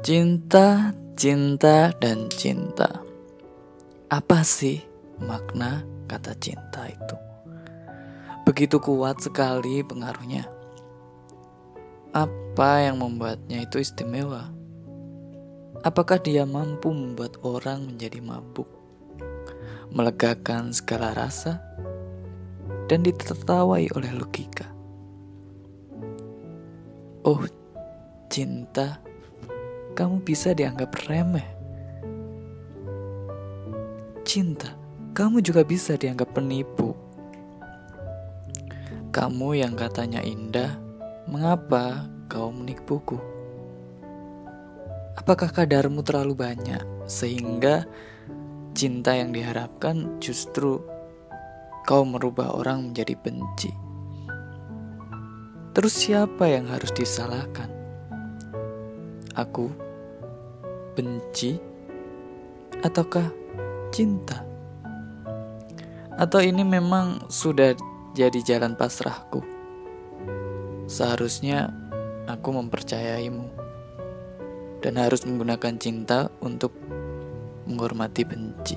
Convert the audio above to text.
Cinta, cinta, dan cinta. Apa sih makna kata cinta itu? Begitu kuat sekali pengaruhnya. Apa yang membuatnya itu istimewa? Apakah dia mampu membuat orang menjadi mabuk, melegakan segala rasa, dan ditertawai oleh logika? Oh, cinta kamu bisa dianggap remeh. Cinta, kamu juga bisa dianggap penipu. Kamu yang katanya indah, mengapa kau menipuku? Apakah kadarmu terlalu banyak sehingga cinta yang diharapkan justru kau merubah orang menjadi benci? Terus siapa yang harus disalahkan? aku benci ataukah cinta? Atau ini memang sudah jadi jalan pasrahku? Seharusnya aku mempercayaimu dan harus menggunakan cinta untuk menghormati benci.